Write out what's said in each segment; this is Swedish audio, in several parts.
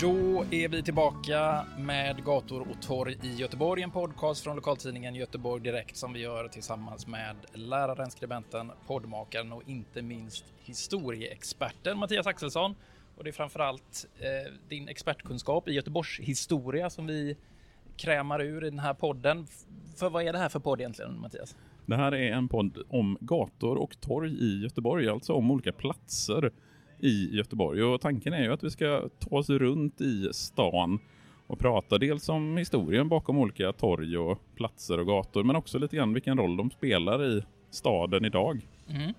Då är vi tillbaka med Gator och torg i Göteborg, en podcast från lokaltidningen Göteborg Direkt som vi gör tillsammans med läraren, skribenten, poddmakaren och inte minst historieexperten Mattias Axelsson. Och det är framförallt eh, din expertkunskap i Göteborgs historia som vi krämar ur i den här podden. För vad är det här för podd egentligen Mattias? Det här är en podd om gator och torg i Göteborg, alltså om olika platser i Göteborg. Och tanken är ju att vi ska ta oss runt i stan och prata dels om historien bakom olika torg och platser och gator, men också lite grann vilken roll de spelar i staden idag. Mm.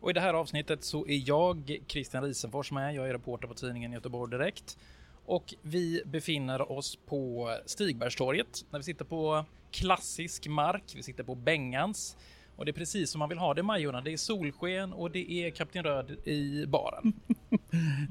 Och i det här avsnittet så är jag Christian Risenfors med. Jag är reporter på tidningen Göteborg Direkt. Och vi befinner oss på Stigbergstorget när vi sitter på klassisk mark. Vi sitter på Bengans. Och det är precis som man vill ha det i Majorna. Det är solsken och det är Kapten Röd i baren.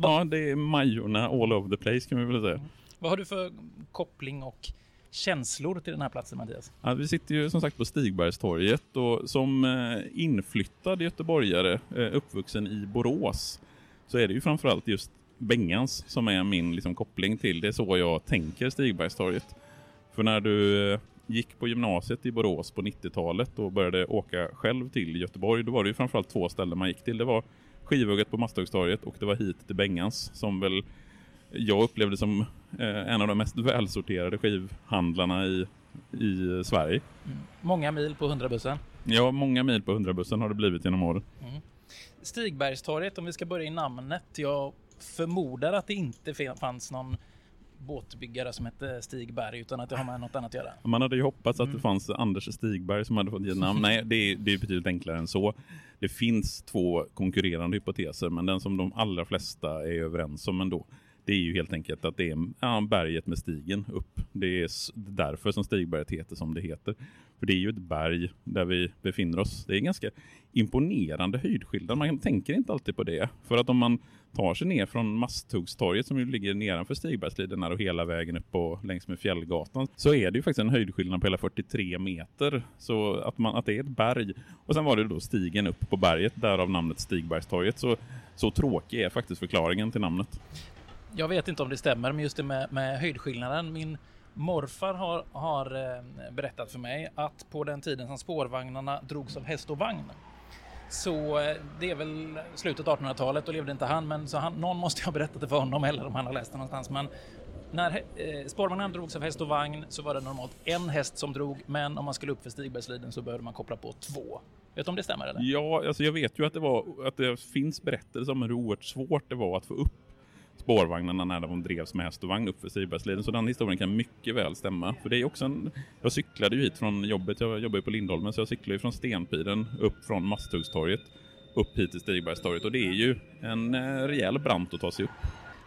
Ja, det är Majorna all over the place kan vi väl säga. Vad har du för koppling och känslor till den här platsen Mattias? Ja, vi sitter ju som sagt på Stigbergstorget och som eh, inflyttad göteborgare, eh, uppvuxen i Borås, så är det ju framförallt just Bengans som är min liksom, koppling till. Det är så jag tänker Stigbergstorget. För när du eh, gick på gymnasiet i Borås på 90-talet och började åka själv till Göteborg, då var det ju framförallt två ställen man gick till. Det var Skivhugget på Masthuggstorget och det var hit till Bengans som väl jag upplevde som eh, en av de mest välsorterade skivhandlarna i, i Sverige. Många mil på 100-bussen. Ja, många mil på 100-bussen har det blivit genom åren. Stigbergstorget, om vi ska börja i namnet. Jag förmodar att det inte fanns någon båtbyggare som hette Stigberg utan att det har med något annat att göra. Man hade ju hoppats att det fanns Anders Stigberg som hade fått ge namn. Nej, det är, det är betydligt enklare än så. Det finns två konkurrerande hypoteser, men den som de allra flesta är överens om ändå, det är ju helt enkelt att det är ja, berget med stigen upp. Det är därför som Stigberget heter som det heter. För det är ju ett berg där vi befinner oss. Det är ganska imponerande höjdskillnad. Man tänker inte alltid på det. För att om man tar sig ner från Masthuggstorget som ju ligger nedanför Stigbergsliden och hela vägen upp och längs med Fjällgatan så är det ju faktiskt en höjdskillnad på hela 43 meter. Så att, man, att det är ett berg. Och sen var det då stigen upp på berget, därav namnet Stigbergstorget. Så, så tråkig är faktiskt förklaringen till namnet. Jag vet inte om det stämmer, men just det med, med höjdskillnaden. Min morfar har, har eh, berättat för mig att på den tiden som spårvagnarna drogs av häst och vagn så eh, det är väl slutet av 1800-talet och levde inte han, men så han, någon måste ha berättat det för honom eller om han har läst det någonstans. Men när eh, spårvagnarna drogs av häst och vagn så var det normalt en häst som drog, men om man skulle upp för Stigbergsliden så behövde man koppla på två. Vet du om det stämmer eller? Ja, alltså jag vet ju att det, var, att det finns berättelser om hur oerhört svårt det var att få upp spårvagnarna när de drevs med häst och vagn uppför för Så den historien kan mycket väl stämma. För det är också en, jag cyklade ju hit från jobbet, jag jobbar ju på Lindholmen, så jag cyklade ju från Stenpiren upp från Masthuggstorget upp hit till Stigbergstorget. Och det är ju en eh, rejäl brant att ta sig upp.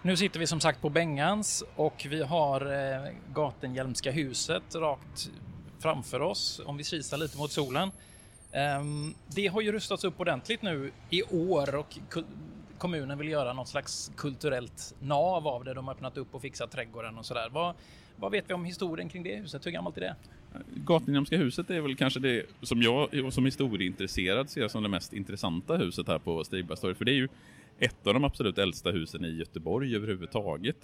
Nu sitter vi som sagt på Bengans och vi har eh, Gatenhjälmska huset rakt framför oss om vi kisar lite mot solen. Ehm, det har ju rustats upp ordentligt nu i år och kommunen vill göra något slags kulturellt nav av det. De har öppnat upp och fixat trädgården och sådär. Vad, vad vet vi om historien kring det huset? Hur gammalt är det? Gatenhjälmska huset är väl kanske det som jag som historieintresserad ser som det mest intressanta huset här på Stigbergstorget. För det är ju ett av de absolut äldsta husen i Göteborg överhuvudtaget.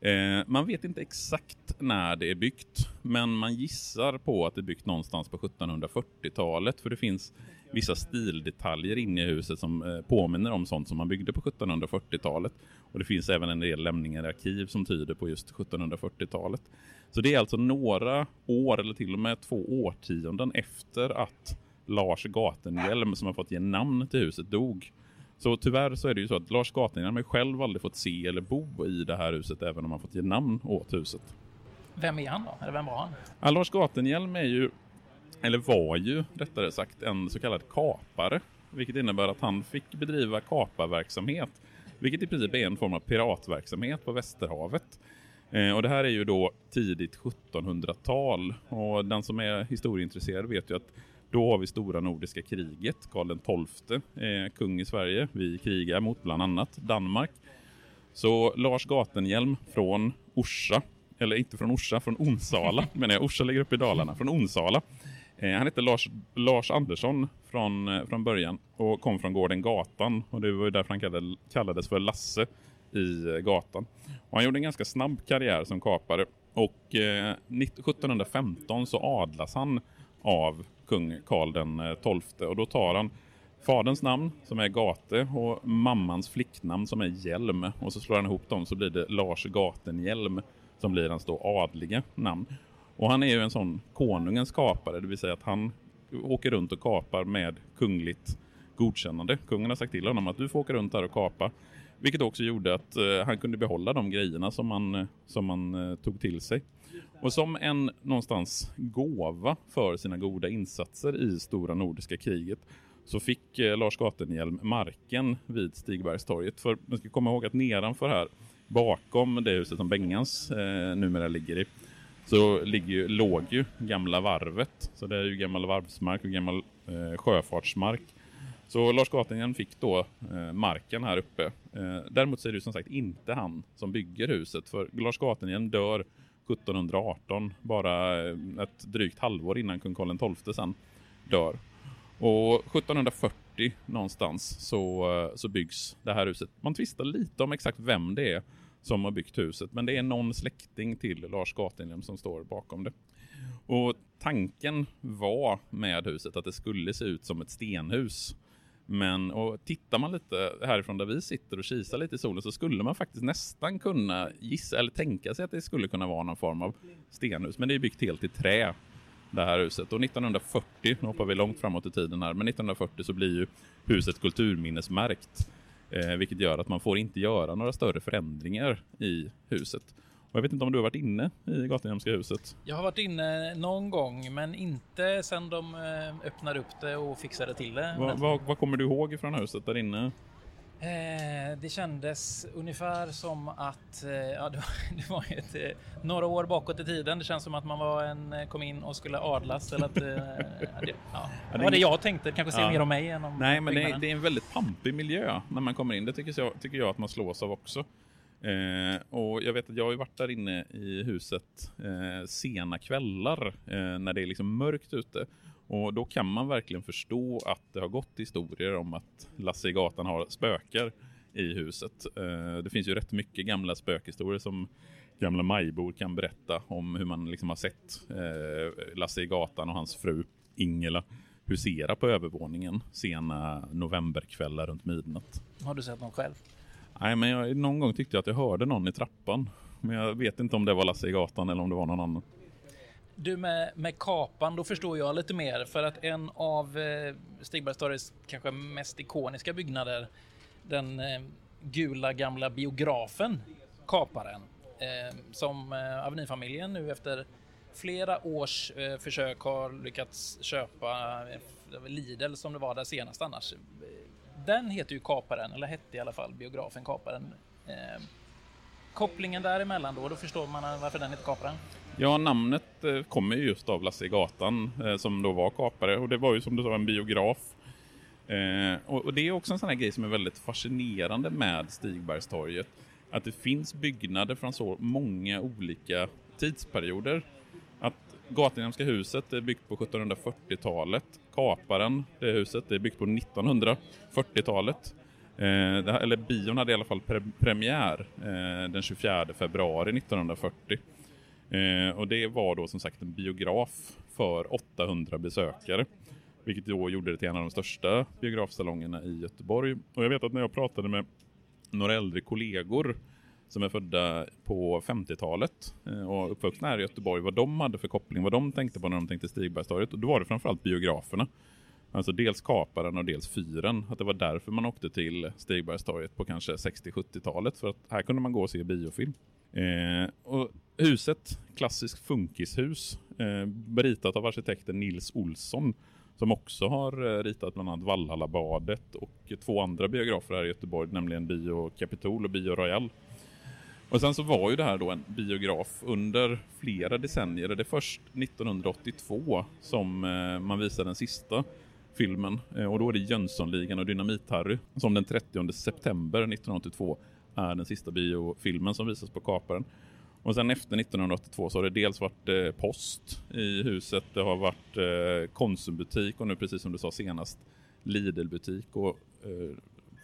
Eh, man vet inte exakt när det är byggt, men man gissar på att det är byggt någonstans på 1740-talet, för det finns vissa stildetaljer inne i huset som eh, påminner om sånt som man byggde på 1740-talet. Och det finns även en del lämningar i arkiv som tyder på just 1740-talet. Så det är alltså några år, eller till och med två årtionden efter att Lars Gatenhjelm, som har fått ge namn till huset, dog. Så tyvärr så är det ju så att Lars Gatenhjelm har själv aldrig fått se eller bo i det här huset, även om han fått ge namn åt huset. Vem är han då? Eller vem var han? Ja, Lars Gatenhjelm är ju, eller var ju rättare sagt, en så kallad kapare. Vilket innebär att han fick bedriva kaparverksamhet. Vilket i princip är en form av piratverksamhet på Västerhavet. Eh, och det här är ju då tidigt 1700-tal. Och den som är historieintresserad vet ju att då har vi stora nordiska kriget. Karl XII är kung i Sverige. Vi krigar mot bland annat Danmark. Så Lars Gatenhjelm från Orsa, eller inte från Orsa, från Onsala, men jag. Orsa ligger uppe i Dalarna, från Onsala. Eh, han hette Lars, Lars Andersson från, eh, från början och kom från gården Gatan. Och det var därför han kallade, kallades för Lasse i eh, gatan. Och han gjorde en ganska snabb karriär som kapare. Och eh, 1715 så adlas han av kung Karl den eh, XII. Och då tar han faderns namn som är Gate och mammans flicknamn som är Hjelm. Och så slår han ihop dem så blir det Lars Gatenhjelm som blir hans då adliga namn. Och han är ju en sån konungens kapare, det vill säga att han åker runt och kapar med kungligt godkännande. Kungen har sagt till honom att du får åka runt här och kapa. Vilket också gjorde att eh, han kunde behålla de grejerna som man, eh, som man eh, tog till sig. Och som en någonstans gåva för sina goda insatser i Stora Nordiska kriget så fick Lars Gatenhjelm marken vid Stigbergstorget. För man ska komma ihåg att nedanför här, bakom det huset som Bengans eh, numera ligger i, så ligger ju, låg ju gamla varvet. Så det är ju gammal varvsmark och gammal eh, sjöfartsmark. Så Lars Gatenhjelm fick då eh, marken här uppe. Eh, däremot så är det som sagt inte han som bygger huset. För Lars Gatenhjelm dör 1718, bara eh, ett drygt halvår innan kung Karl XII sen dör. Och 1740 någonstans så, eh, så byggs det här huset. Man tvistar lite om exakt vem det är som har byggt huset. Men det är någon släkting till Lars Gatenhjelm som står bakom det. Och tanken var med huset att det skulle se ut som ett stenhus. Men och tittar man lite härifrån där vi sitter och kisar lite i solen så skulle man faktiskt nästan kunna gissa eller tänka sig att det skulle kunna vara någon form av stenhus. Men det är byggt helt i trä det här huset. Och 1940, nu hoppar vi långt framåt i tiden här, men 1940 så blir ju huset kulturminnesmärkt. Eh, vilket gör att man får inte göra några större förändringar i huset. Och jag vet inte om du har varit inne i Gatenhemska huset? Jag har varit inne någon gång, men inte sedan de eh, öppnade upp det och fixade till det. Vad, vad, vad kommer du ihåg från huset där inne? Eh, det kändes ungefär som att, eh, ja det var, det var ett, eh, några år bakåt i tiden. Det känns som att man var en, eh, kom in och skulle adlas. Eller att, eh, det, ja. det var det jag tänkte, kanske ser Ja. mer om mig än om Nej, men det är, det är en väldigt pampig miljö när man kommer in. Det tycker jag, tycker jag att man slås av också. Eh, och jag vet att jag har ju varit där inne i huset eh, sena kvällar eh, när det är liksom mörkt ute. Och då kan man verkligen förstå att det har gått historier om att Lasse i gatan har spökar i huset. Eh, det finns ju rätt mycket gamla spökhistorier som gamla majbor kan berätta om hur man liksom har sett eh, Lasse i gatan och hans fru Ingela husera på övervåningen sena novemberkvällar runt midnatt. Har du sett någon själv? Nej, men jag, någon gång tyckte jag att jag hörde någon i trappan. Men jag vet inte om det var Lasse i gatan eller om det var någon annan. Du med, med kapan, då förstår jag lite mer för att en av eh, Stigbergstorgets kanske mest ikoniska byggnader, den eh, gula gamla biografen Kaparen, eh, som eh, Avenyfamiljen nu efter flera års eh, försök har lyckats köpa, eh, Lidl som det var där senast annars. Den heter ju Kaparen, eller hette i alla fall biografen Kaparen. Eh, kopplingen däremellan då, då förstår man varför den heter Kaparen. Ja, namnet eh, kommer ju just av Lasse i gatan eh, som då var kapare och det var ju som du sa en biograf. Eh, och, och det är också en sån här grej som är väldigt fascinerande med Stigbergstorget. Att det finns byggnader från så många olika tidsperioder. Att Gatenhemska huset är byggt på 1740-talet. Kaparen, det huset, det är byggt på 1940-talet. Eh, eller bion hade i alla fall pre premiär eh, den 24 februari 1940. Eh, och det var då som sagt en biograf för 800 besökare. Vilket då gjorde det till en av de största biografsalongerna i Göteborg. Och jag vet att när jag pratade med några äldre kollegor som är födda på 50-talet eh, och uppvuxna här i Göteborg, vad de hade för koppling, vad de tänkte på när de tänkte Stigbergstorget. Och då var det framförallt biograferna. Alltså dels Kaparen och dels Fyren. Att det var därför man åkte till Stigbergstorget på kanske 60-70-talet. För att här kunde man gå och se biofilm. Eh, och huset, klassiskt funkishus, eh, ritat av arkitekten Nils Olsson. Som också har eh, ritat bland annat Valhallabadet och två andra biografer här i Göteborg, nämligen Bio Capitol och Bio Royal. Och sen så var ju det här då en biograf under flera decennier. Det är först 1982 som eh, man visar den sista filmen. Eh, och då är det Jönssonligan och Dynamit-Harry som den 30 september 1982 är den sista biofilmen som visas på Kaparen. Och sen efter 1982 så har det dels varit eh, post i huset, det har varit Konsumbutik och nu precis som du sa senast Lidl-butik. Och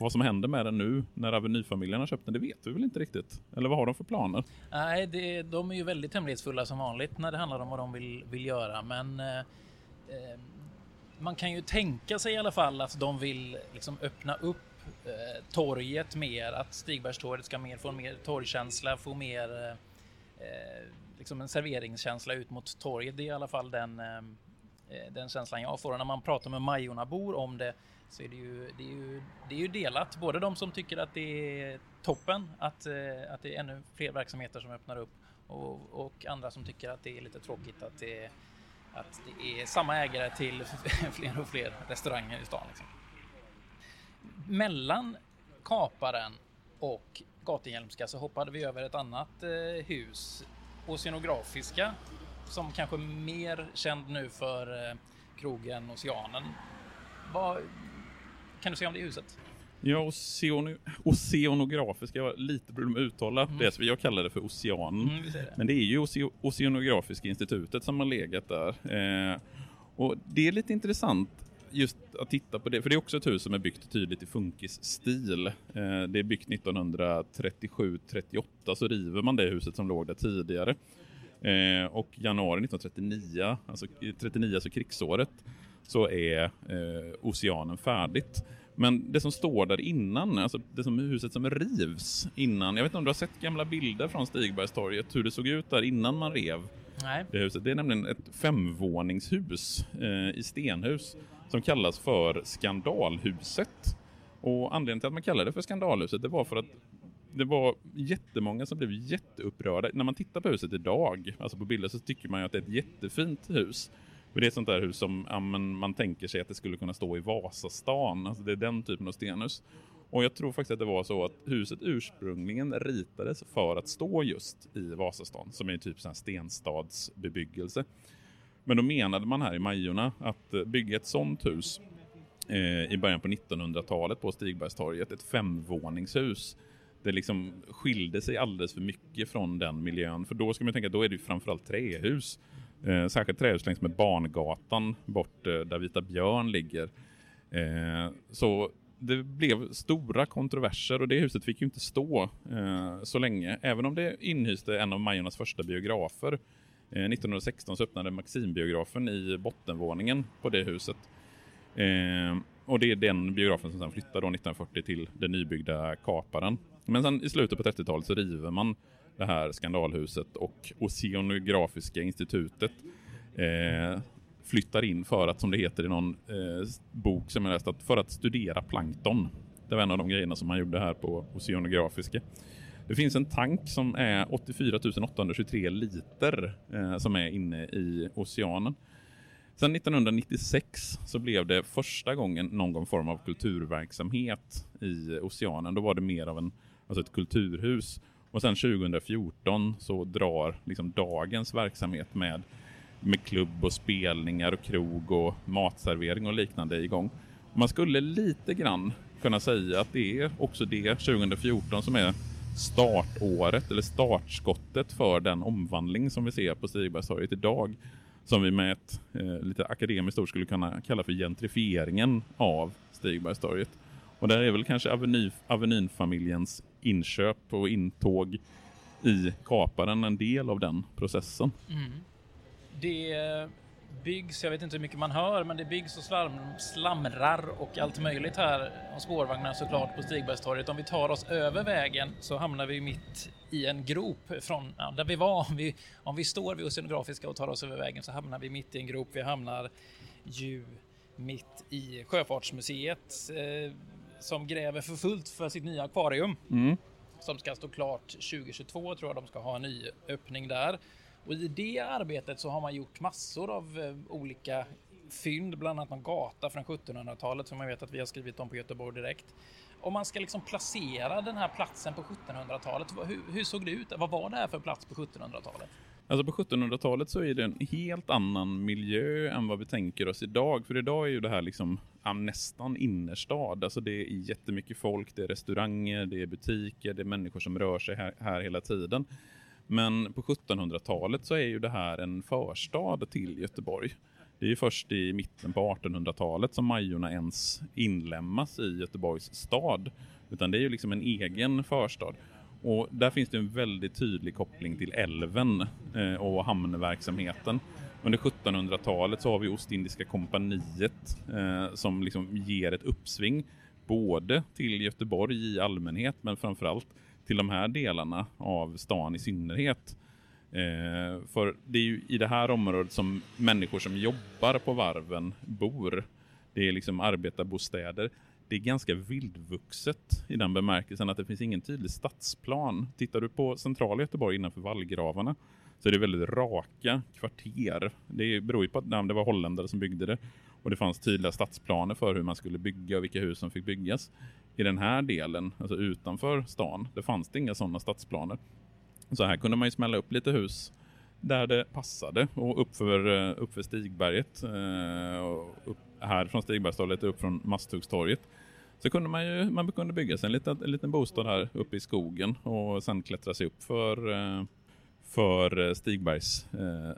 vad som händer med den nu när Avenyfamiljen har köpt den, det vet vi väl inte riktigt. Eller vad har de för planer? Nej, det, de är ju väldigt hemlighetsfulla som vanligt när det handlar om vad de vill, vill göra. Men eh, eh man kan ju tänka sig i alla fall att de vill liksom öppna upp eh, torget mer, att Stigbergstorget ska mer, få mer torgkänsla, få mer eh, eh, liksom en serveringskänsla ut mot torget. Det är i alla fall den, eh Eh, den känslan jag får. Och när man pratar med Majornabor om det så är det, ju, det, är ju, det är ju delat. Både de som tycker att det är toppen, att, eh, att det är ännu fler verksamheter som öppnar upp och, och andra som tycker att det är lite tråkigt att det, att det är samma ägare till fler och fler restauranger i stan. Liksom. Mellan Kaparen och Gatuhjälmska så hoppade vi över ett annat eh, hus, Oceanografiska, som kanske mer känd nu för eh, krogen Oceanen. Vad, kan du säga om det huset? Ja, oceano, oceanografiska, jag har lite problem att uttala mm. det, så jag kallar det för Oceanen. Mm, det. Men det är ju Oce Oceanografiska institutet som har legat där. Eh, och det är lite intressant just att titta på det, för det är också ett hus som är byggt tydligt i funkisstil. Eh, det är byggt 1937-38, så river man det huset som låg där tidigare. Eh, och januari 1939, alltså 39, alltså krigsåret, så är eh, oceanen färdigt. Men det som står där innan, alltså det som huset som rivs innan, jag vet inte om du har sett gamla bilder från Stigbergstorget, hur det såg ut där innan man rev Nej. det huset. Det är nämligen ett femvåningshus eh, i stenhus som kallas för Skandalhuset. Och anledningen till att man kallar det för Skandalhuset, det var för att det var jättemånga som blev jätteupprörda. När man tittar på huset idag, alltså på bilder, så tycker man ju att det är ett jättefint hus. För det är ett sånt där hus som ja, man tänker sig att det skulle kunna stå i Vasastan. Alltså det är den typen av stenhus. Och jag tror faktiskt att det var så att huset ursprungligen ritades för att stå just i Vasastan, som är typ sån stenstadsbebyggelse. Men då menade man här i Majorna att bygga ett sånt hus eh, i början på 1900-talet på Stigbergstorget, ett femvåningshus. Det liksom skilde sig alldeles för mycket från den miljön. För då ska man tänka, då är det ju framförallt trähus. Eh, särskilt trähus längs med Barngatan bort eh, där Vita Björn ligger. Eh, så det blev stora kontroverser och det huset fick ju inte stå eh, så länge. Även om det inhyste en av Majornas första biografer. Eh, 1916 så öppnade Maximbiografen i bottenvåningen på det huset. Eh, och det är den biografen som sedan flyttade 1940 till den nybyggda Kaparen. Men sen i slutet på 30-talet så river man det här skandalhuset och Oceanografiska institutet eh, flyttar in för att, som det heter i någon eh, bok som jag läst, att för att studera plankton. Det var en av de grejerna som man gjorde här på Oceanografiska. Det finns en tank som är 84 823 liter eh, som är inne i oceanen. Sen 1996 så blev det första gången någon form av kulturverksamhet i oceanen. Då var det mer av en, alltså ett kulturhus. Och sen 2014 så drar liksom dagens verksamhet med, med klubb och spelningar och krog och matservering och liknande igång. Man skulle lite grann kunna säga att det är också det 2014 som är startåret eller startskottet för den omvandling som vi ser på Stigbergstorget idag. Som vi med ett eh, lite akademiskt ord skulle kunna kalla för gentrifieringen av Stigbergstorget. Och där är väl kanske Aveny, Avenynfamiljens inköp och intåg i kaparen en del av den processen. Mm. Det byggs, jag vet inte hur mycket man hör, men det byggs och slarm, slamrar och allt möjligt här om spårvagnar såklart på Stigbergstorget. Om vi tar oss över vägen så hamnar vi mitt i en grop från ja, där vi var. Om vi, om vi står vid Oceanografiska och tar oss över vägen så hamnar vi mitt i en grop. Vi hamnar ju mitt i Sjöfartsmuseet eh, som gräver för fullt för sitt nya akvarium som ska stå klart 2022 tror jag de ska ha en ny öppning där. Och i det arbetet så har man gjort massor av eh, olika fynd, bland annat någon gata från 1700-talet som jag vet att vi har skrivit om på Göteborg Direkt. Om man ska liksom placera den här platsen på 1700-talet, vad- hur, hur såg det ut? Vad var det här för plats på 1700-talet? Alltså på 1700-talet så är det en helt annan miljö än vad vi tänker oss idag. För idag är ju det här liksom nästan innerstad. Alltså det är jättemycket folk, det är restauranger, det är butiker, det är människor som rör sig här, här hela tiden. Men på 1700-talet så är ju det här en förstad till Göteborg. Det är ju först i mitten på 1800-talet som Majorna ens inlemmas i Göteborgs stad. Utan det är ju liksom en egen förstad. Och där finns det en väldigt tydlig koppling till älven eh, och hamnverksamheten. Under 1700-talet så har vi Ostindiska kompaniet eh, som liksom ger ett uppsving både till Göteborg i allmänhet men framförallt till de här delarna av stan i synnerhet. Eh, för det är ju i det här området som människor som jobbar på varven bor. Det är liksom arbetarbostäder. Det är ganska vildvuxet i den bemärkelsen att det finns ingen tydlig stadsplan. Tittar du på centrala Göteborg innanför vallgravarna så är det väldigt raka kvarter. Det beror ju på att nej, det var holländare som byggde det och det fanns tydliga stadsplaner för hur man skulle bygga och vilka hus som fick byggas. I den här delen, alltså utanför stan, det fanns det inga sådana stadsplaner. Så här kunde man ju smälla upp lite hus där det passade och uppför, eh, uppför Stigberget, eh, och upp, här från Stigbergstorget upp från Masthuggstorget. Så kunde man ju man kunde bygga sig en liten, en liten bostad här uppe i skogen och sen klättra sig upp för, eh, för eh, Stigbergs, eh,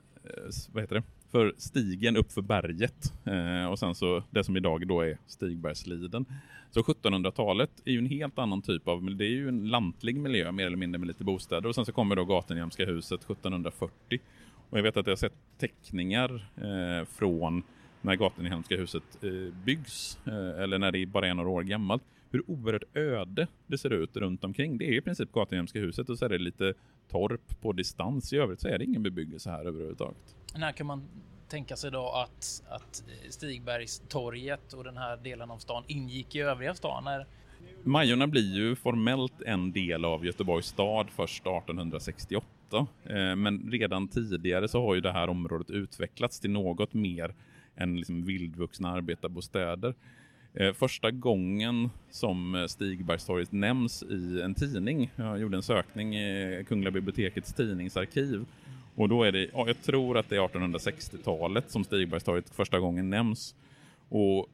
vad heter det? För stigen upp för berget eh, och sen så det som idag då är Stigbergsliden. Så 1700-talet är ju en helt annan typ av, det är ju en lantlig miljö mer eller mindre med lite bostäder och sen så kommer då Gatenjämska huset 1740. Och jag vet att jag har sett teckningar eh, från när Gatenhemska huset eh, byggs, eh, eller när det bara är några år gammalt, hur oerhört öde det ser ut runt omkring. Det är i princip Gatenhemska huset och så är det lite torp på distans. I övrigt så är det ingen bebyggelse här överhuvudtaget. När kan man tänka sig då att, att Stigbergstorget och den här delen av stan ingick i övriga stan? När, Majorna blir ju formellt en del av Göteborgs stad först 1868. Eh, Men redan tidigare så har ju det här området utvecklats till något mer än liksom vildvuxna arbetarbostäder. Eh, Första gången som eh, Stigbergstorget nämns i en tidning, jag gjorde en sökning i Kungliga bibliotekets tidningsarkiv, och då är det, ja, jag tror att det är 1860-talet som Stigbergstorget första gången nämns. Och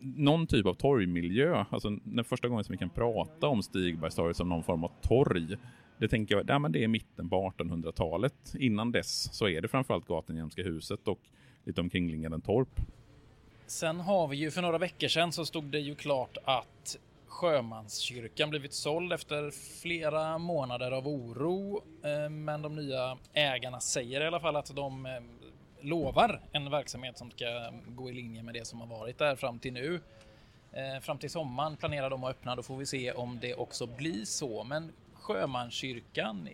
någon typ av torgmiljö, alltså den första gången som vi kan prata om Stigbergstorget som någon form av torg, det tänker jag, ja, men det är mitten på 1800-talet. Innan dess så är det framförallt Gatenhjälmska huset och lite omkringliggande torp. Sen har vi ju för några veckor sedan så stod det ju klart att Sjömanskyrkan blivit såld efter flera månader av oro. Eh, men de nya ägarna säger i alla fall att de eh, lovar en verksamhet som ska gå i linje med det som har varit där fram till nu. Eh, fram till sommaren planerar de att öppna, då får vi se om det också blir så. Men Sjömanskyrkan,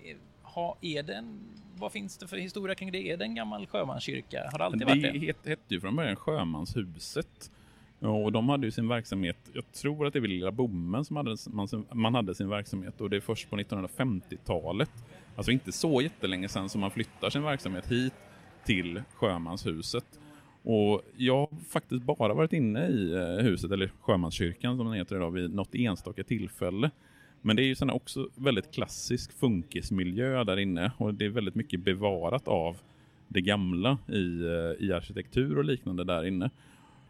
ha- är den, vad finns det för historia kring det? Är det en gammal sjömanskyrka? Har det alltid varit Det det? het- hette ju från början Sjömanshuset. Och de hade ju sin verksamhet, jag tror att det var Lilla Bommen som hade, man, man hade sin verksamhet och det är först på 1950-talet, alltså inte så jättelänge sedan som man flyttar sin verksamhet hit till Sjömanshuset. Och jag har faktiskt bara varit inne i eh, huset, eller Sjömanskyrkan som den heter idag, vid något enstaka tillfälle. Men det är ju sen också väldigt klassisk funkismiljö där inne och det är väldigt mycket bevarat av det gamla i, eh, i arkitektur och liknande där inne.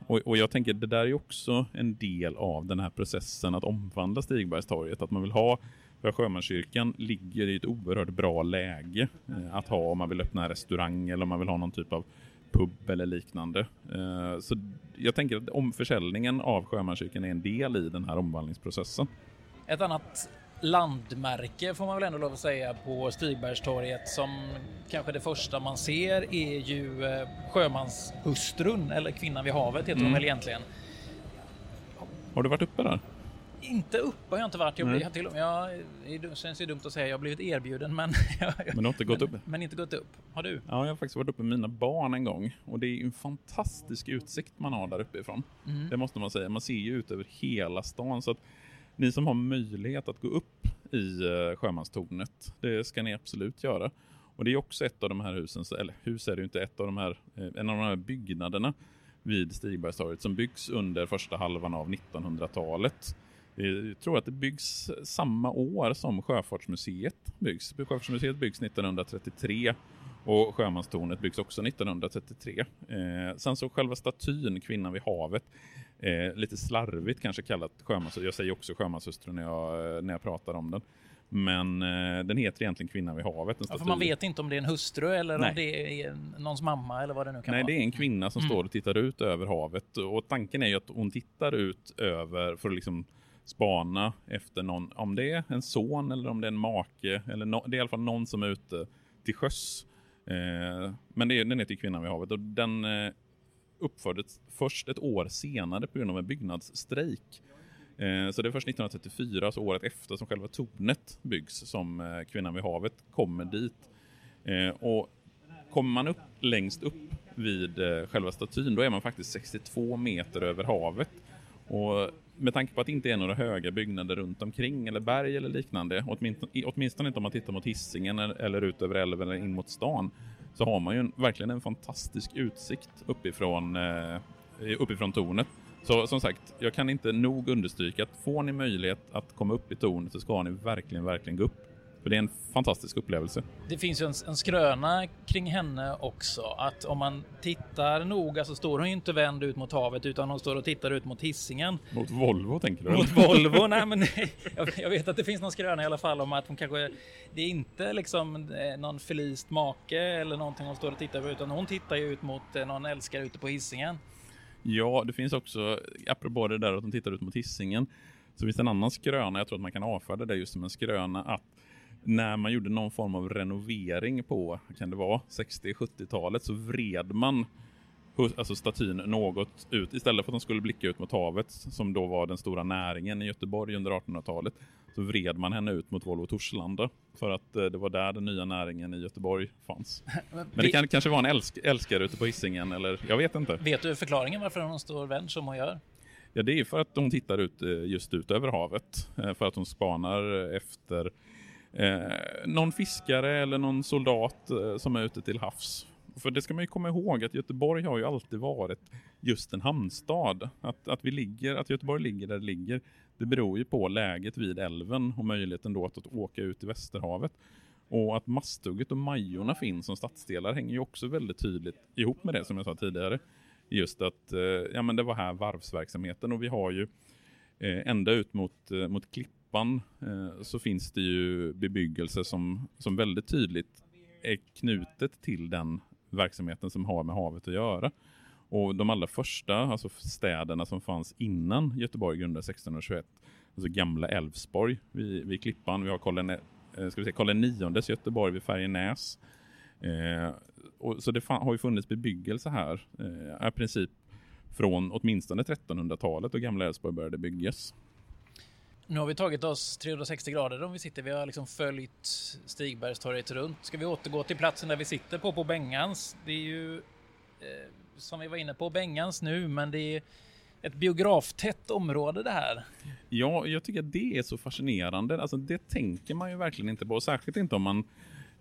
Och, och jag tänker det där är ju också en del av den här processen att omvandla Stigbergstorget. Att man vill ha, för Sjömanskyrkan ligger i ett oerhört bra läge eh, att ha om man vill öppna en restaurang eller om man vill ha någon typ av pub eller liknande. Eh, så jag tänker att omförsäljningen av Sjömanskyrkan är en del i den här omvandlingsprocessen. Ett annat landmärke får man väl ändå lov att säga på Stigbergstorget som kanske det första man ser är ju eh, sjömanshustrun eller kvinnan vid havet heter mm. de väl egentligen. Har du varit uppe där? Inte uppe har jag inte varit. Jag, blir, till, jag, det känns ju dumt att säga jag har blivit erbjuden men... men du har inte gått upp? Men inte gått upp. Har du? Ja, jag har faktiskt varit uppe med mina barn en gång. Och det är en fantastisk utsikt man har där uppifrån. Mm. Det måste man säga. Man ser ju ut över hela stan. Så att ni som har möjlighet att gå upp i uh, Sjömanstornet, det ska ni absolut göra. Och det är också ett av de här husen, eller hus är det ju inte, ett av de här, eh, en av de här byggnaderna vid Stigbergstorget som byggs under första halvan av 1900-talet. Jag tror att det byggs samma år som Sjöfartsmuseet byggs. Sjöfartsmuseet byggs 1933 och Sjömanstornet byggs också 1933. Eh, sen så själva statyn, Kvinnan vid havet, eh, lite slarvigt kanske kallat sjömans. Jag säger också sjömanshustru när jag, eh, när jag pratar om den. Men eh, den heter egentligen Kvinnan vid havet. Ja, för man vet inte om det är en hustru eller Nej. om det är någons mamma eller vad det nu kan Nej, vara. Nej, det är en kvinna som mm. står och tittar ut över havet. Och tanken är ju att hon tittar ut över för att liksom spana efter någon, om det är en son eller om det är en make, eller no, det är i alla fall någon som är ute till sjöss. Eh, men det är, den heter Kvinnan vid havet och den eh, uppfördes först ett år senare på grund av en byggnadsstrejk. Eh, så det är först 1934, alltså året efter, som själva tornet byggs som eh, Kvinnan vid havet kommer dit. Eh, och kommer man upp längst upp vid själva statyn, då är man faktiskt 62 meter över havet. Och med tanke på att det inte är några höga byggnader runt omkring eller berg eller liknande, åtminstone, åtminstone inte om man tittar mot hissingen eller ut över älven eller in mot stan, så har man ju en, verkligen en fantastisk utsikt uppifrån, eh, uppifrån tornet. Så som sagt, jag kan inte nog understryka att får ni möjlighet att komma upp i tornet så ska ni verkligen, verkligen gå upp. För det är en fantastisk upplevelse. Det finns ju en, en skröna kring henne också. Att om man tittar noga så står hon ju inte vänd ut mot havet utan hon står och tittar ut mot hissingen. Mot Volvo tänker du? Mot Volvo? Nej men jag, jag, vet att det finns någon skröna i alla fall om att hon kanske... Det är inte liksom eh, någon förlist make eller någonting hon står och tittar på utan hon tittar ju ut mot eh, någon älskare ute på hissingen. Ja, det finns också, apropå det där att hon tittar ut mot hissingen, så finns det en annan skröna, jag tror att man kan avfärda det just som en skröna, att när man gjorde någon form av renovering på, kan det vara, 60-70-talet så vred man alltså statyn något ut. Istället för att den skulle blicka ut mot havet, som då var den stora näringen i Göteborg under 1800-talet, så vred man henne ut mot Volvo Torslanda. För att eh, det var där den nya näringen i Göteborg fanns. Men det kan kanske vara en älsk älskare ute på hissingen eller jag vet inte. Vet du förklaringen varför hon står vänd som hon gör? Ja, det är för att hon tittar ut eh, just ut över havet. Eh, för att hon spanar efter Eh, någon fiskare eller någon soldat eh, som är ute till havs. För det ska man ju komma ihåg att Göteborg har ju alltid varit just en hamnstad. Att, att, vi ligger, att Göteborg ligger där det ligger, det beror ju på läget vid älven och möjligheten då att, att åka ut i Västerhavet. Och att Masthugget och Majorna finns som stadsdelar hänger ju också väldigt tydligt ihop med det som jag sa tidigare. Just att eh, ja, men det var här varvsverksamheten och vi har ju eh, ända ut mot, eh, mot Klipp Klippan eh, så finns det ju bebyggelse som, som väldigt tydligt är knutet till den verksamheten som har med havet att göra. Och de allra första alltså städerna som fanns innan Göteborg grundades 1621, alltså gamla Älvsborg vid, vid Klippan. Vi har Karl, eh, ska vi säga, Karl IX Göteborg vid Färjenäs. Eh, och, så det har ju funnits bebyggelse här eh, i princip från åtminstone 1300-talet och gamla Älvsborg började byggas. Nu har vi tagit oss 360 grader om vi sitter. Vi har liksom följt Stigbergstorget runt. Ska vi återgå till platsen där vi sitter på, på Bengans? Det är ju eh, som vi var inne på Bengans nu, men det är ett biograftätt område det här. Ja, jag tycker att det är så fascinerande. Alltså, det tänker man ju verkligen inte på, särskilt inte om man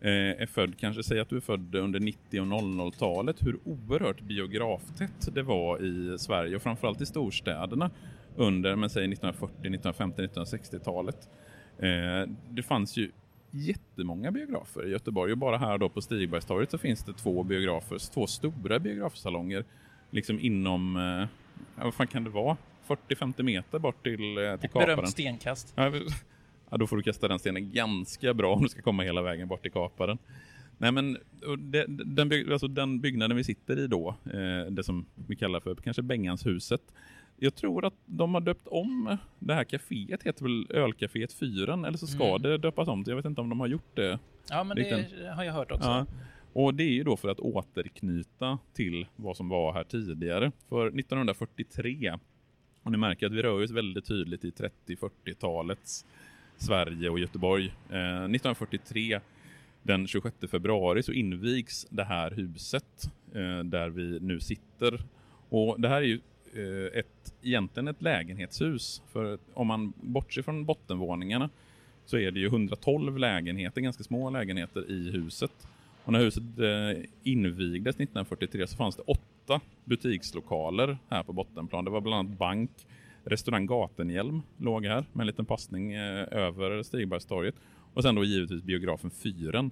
eh, är född, kanske säg att du är född under 90 och 00-talet, hur oerhört biograftätt det var i Sverige och framförallt i storstäderna under men säg 1940, 1950, 1960-talet. Eh, det fanns ju jättemånga biografer i Göteborg och bara här då på Stigbergstorget så finns det två biografer, två stora biografsalonger liksom inom, eh, vad fan kan det vara? 40-50 meter bort till, eh, till kaparen. Berömt stenkast. Ja, då får du kasta den stenen ganska bra om du ska komma hela vägen bort till kaparen. Nej men det, den, alltså den byggnaden vi sitter i då, eh, det som vi kallar för kanske Benganshuset. Jag tror att de har döpt om det här kaféet, heter väl Ölcaféet Fyren, eller så ska Mm. det döpas om. Jag vet inte om de har gjort det. Ja, men Riktigt. det har jag hört också. Ja. Och det är ju då för att återknyta till vad som var här tidigare. För 1943, och ni märker att vi rör oss väldigt tydligt i 30-40-talets Sverige och Göteborg. Eh, 1943, den 26 februari, så invigs det här huset eh, där vi nu sitter. Och det här är ju Eh, ett, egentligen ett lägenhetshus. För om man bortser från bottenvåningarna så är det ju 112 lägenheter, ganska små lägenheter i huset. Och när huset eh, invigdes 1943 så fanns det åtta butikslokaler här på bottenplan. Det var bland annat bank, restaurang Gatenhjelm låg här med en liten passning eh, över Stigbergstorget. Och sen då givetvis biografen Fyren.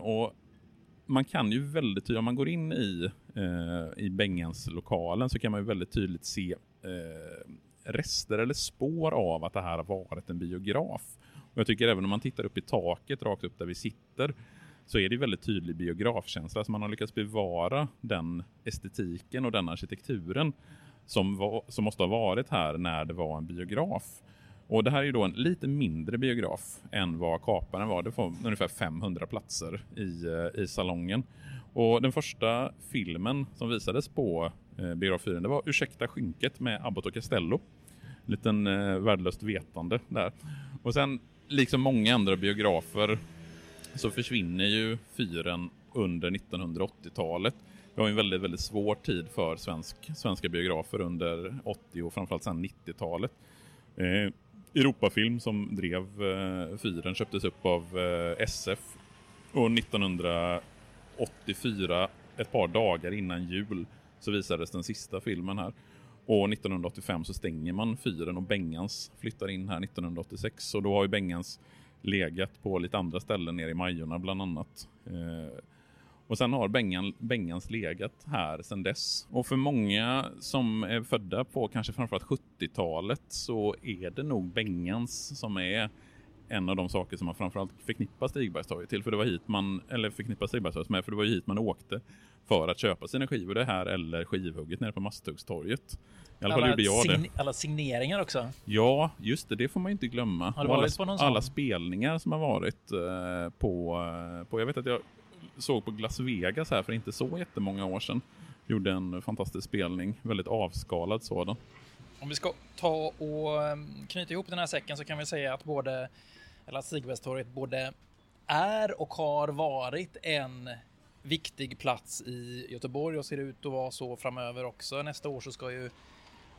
Och man kan ju väldigt tydligt, om man går in i, eh, i Bengans lokalen så kan man ju väldigt tydligt se eh, rester eller spår av att det här har varit en biograf. Och jag tycker även om man tittar upp i taket rakt upp där vi sitter så är det väldigt tydlig biografkänsla. Så man har lyckats bevara den estetiken och den arkitekturen som, var, som måste ha varit här när det var en biograf. Och det här är ju då en lite mindre biograf än vad Kaparen var. Det får ungefär 500 platser i, eh, i salongen. Och den första filmen som visades på eh, biograf 4 det var Ursäkta skynket med Abbott och Castello. Liten eh, värdelöst vetande där. Och sen, liksom många andra biografer, så försvinner ju fyren under 1980-talet. Det var en väldigt, väldigt svår tid för svensk, svenska biografer under 80 och framförallt sen 90-talet. Eh, Europafilm som drev eh, fyren köptes upp av eh, SF och 1984, ett par dagar innan jul, så visades den sista filmen här. Och 1985 så stänger man fyren och Bengans flyttar in här 1986. Och då har ju Bengans legat på lite andra ställen nere i Majorna bland annat. Eh, och sen har Bengan, Bengans legat här sedan dess. Och för många som är födda på kanske framförallt 70-talet så är det nog Bengans som är en av de saker som man framförallt förknippar Stigbergstorget till. För det var hit man, eller förknippar Stigbergstorget med, för det var ju hit man åkte för att köpa sina skivor. Det här eller skivhugget nere på Masthuggstorget. I alla fall gjorde jag det. alla signeringar också. Ja, just det. Det får man ju inte glömma. Har du Och alla, varit på någon sån? alla spelningar som har varit eh, på, eh, på... Jag vet att jag såg på Las Vegas här för inte så jättemånga år sedan. Gjorde en fantastisk spelning. Väldigt avskalad sådan. Om vi ska ta och ehm, knyta ihop den här säcken så kan vi säga att både, eller att Stigbergstorget både är och har varit en viktig plats i Göteborg och ser ut att vara så framöver också. Nästa år så ska ju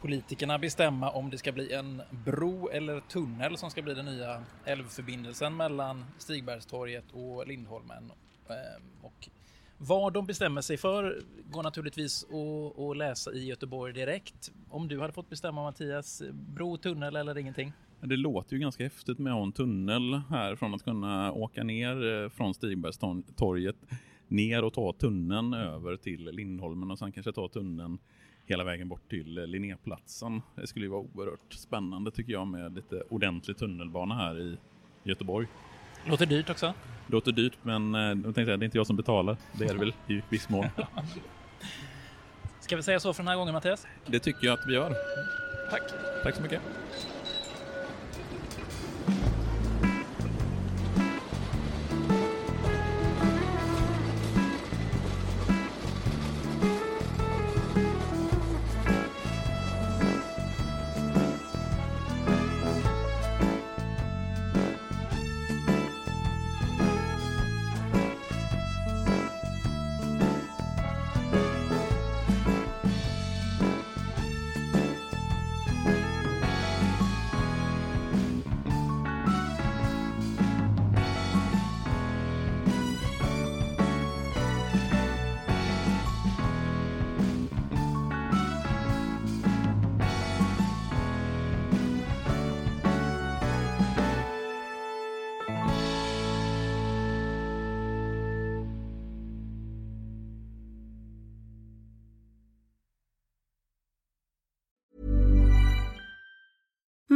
politikerna bestämma om det ska bli en bro eller tunnel som ska bli den nya älvförbindelsen mellan Stigbergstorget och Lindholmen. Ehm, och vad de bestämmer sig för går naturligtvis att, att läsa i Göteborg direkt. Om du hade fått bestämma Mattias, bro, tunnel eller ingenting? Det låter ju ganska häftigt med att ha en tunnel här från att kunna åka ner eh, från Stigbergstorget ner och ta tunneln över till Lindholmen och sen kanske ta tunneln hela vägen bort till Linnéplatsen. Det skulle ju vara oerhört spännande tycker jag med lite ordentlig tunnelbana här i Göteborg. Låter dyrt också. Låter dyrt men eh, jag tänkte säga, det är inte jag som betalar. Det är det väl i viss mån. Ska vi säga så för den här gången Mattias? Det tycker jag att vi gör. Tack. Tack så mycket.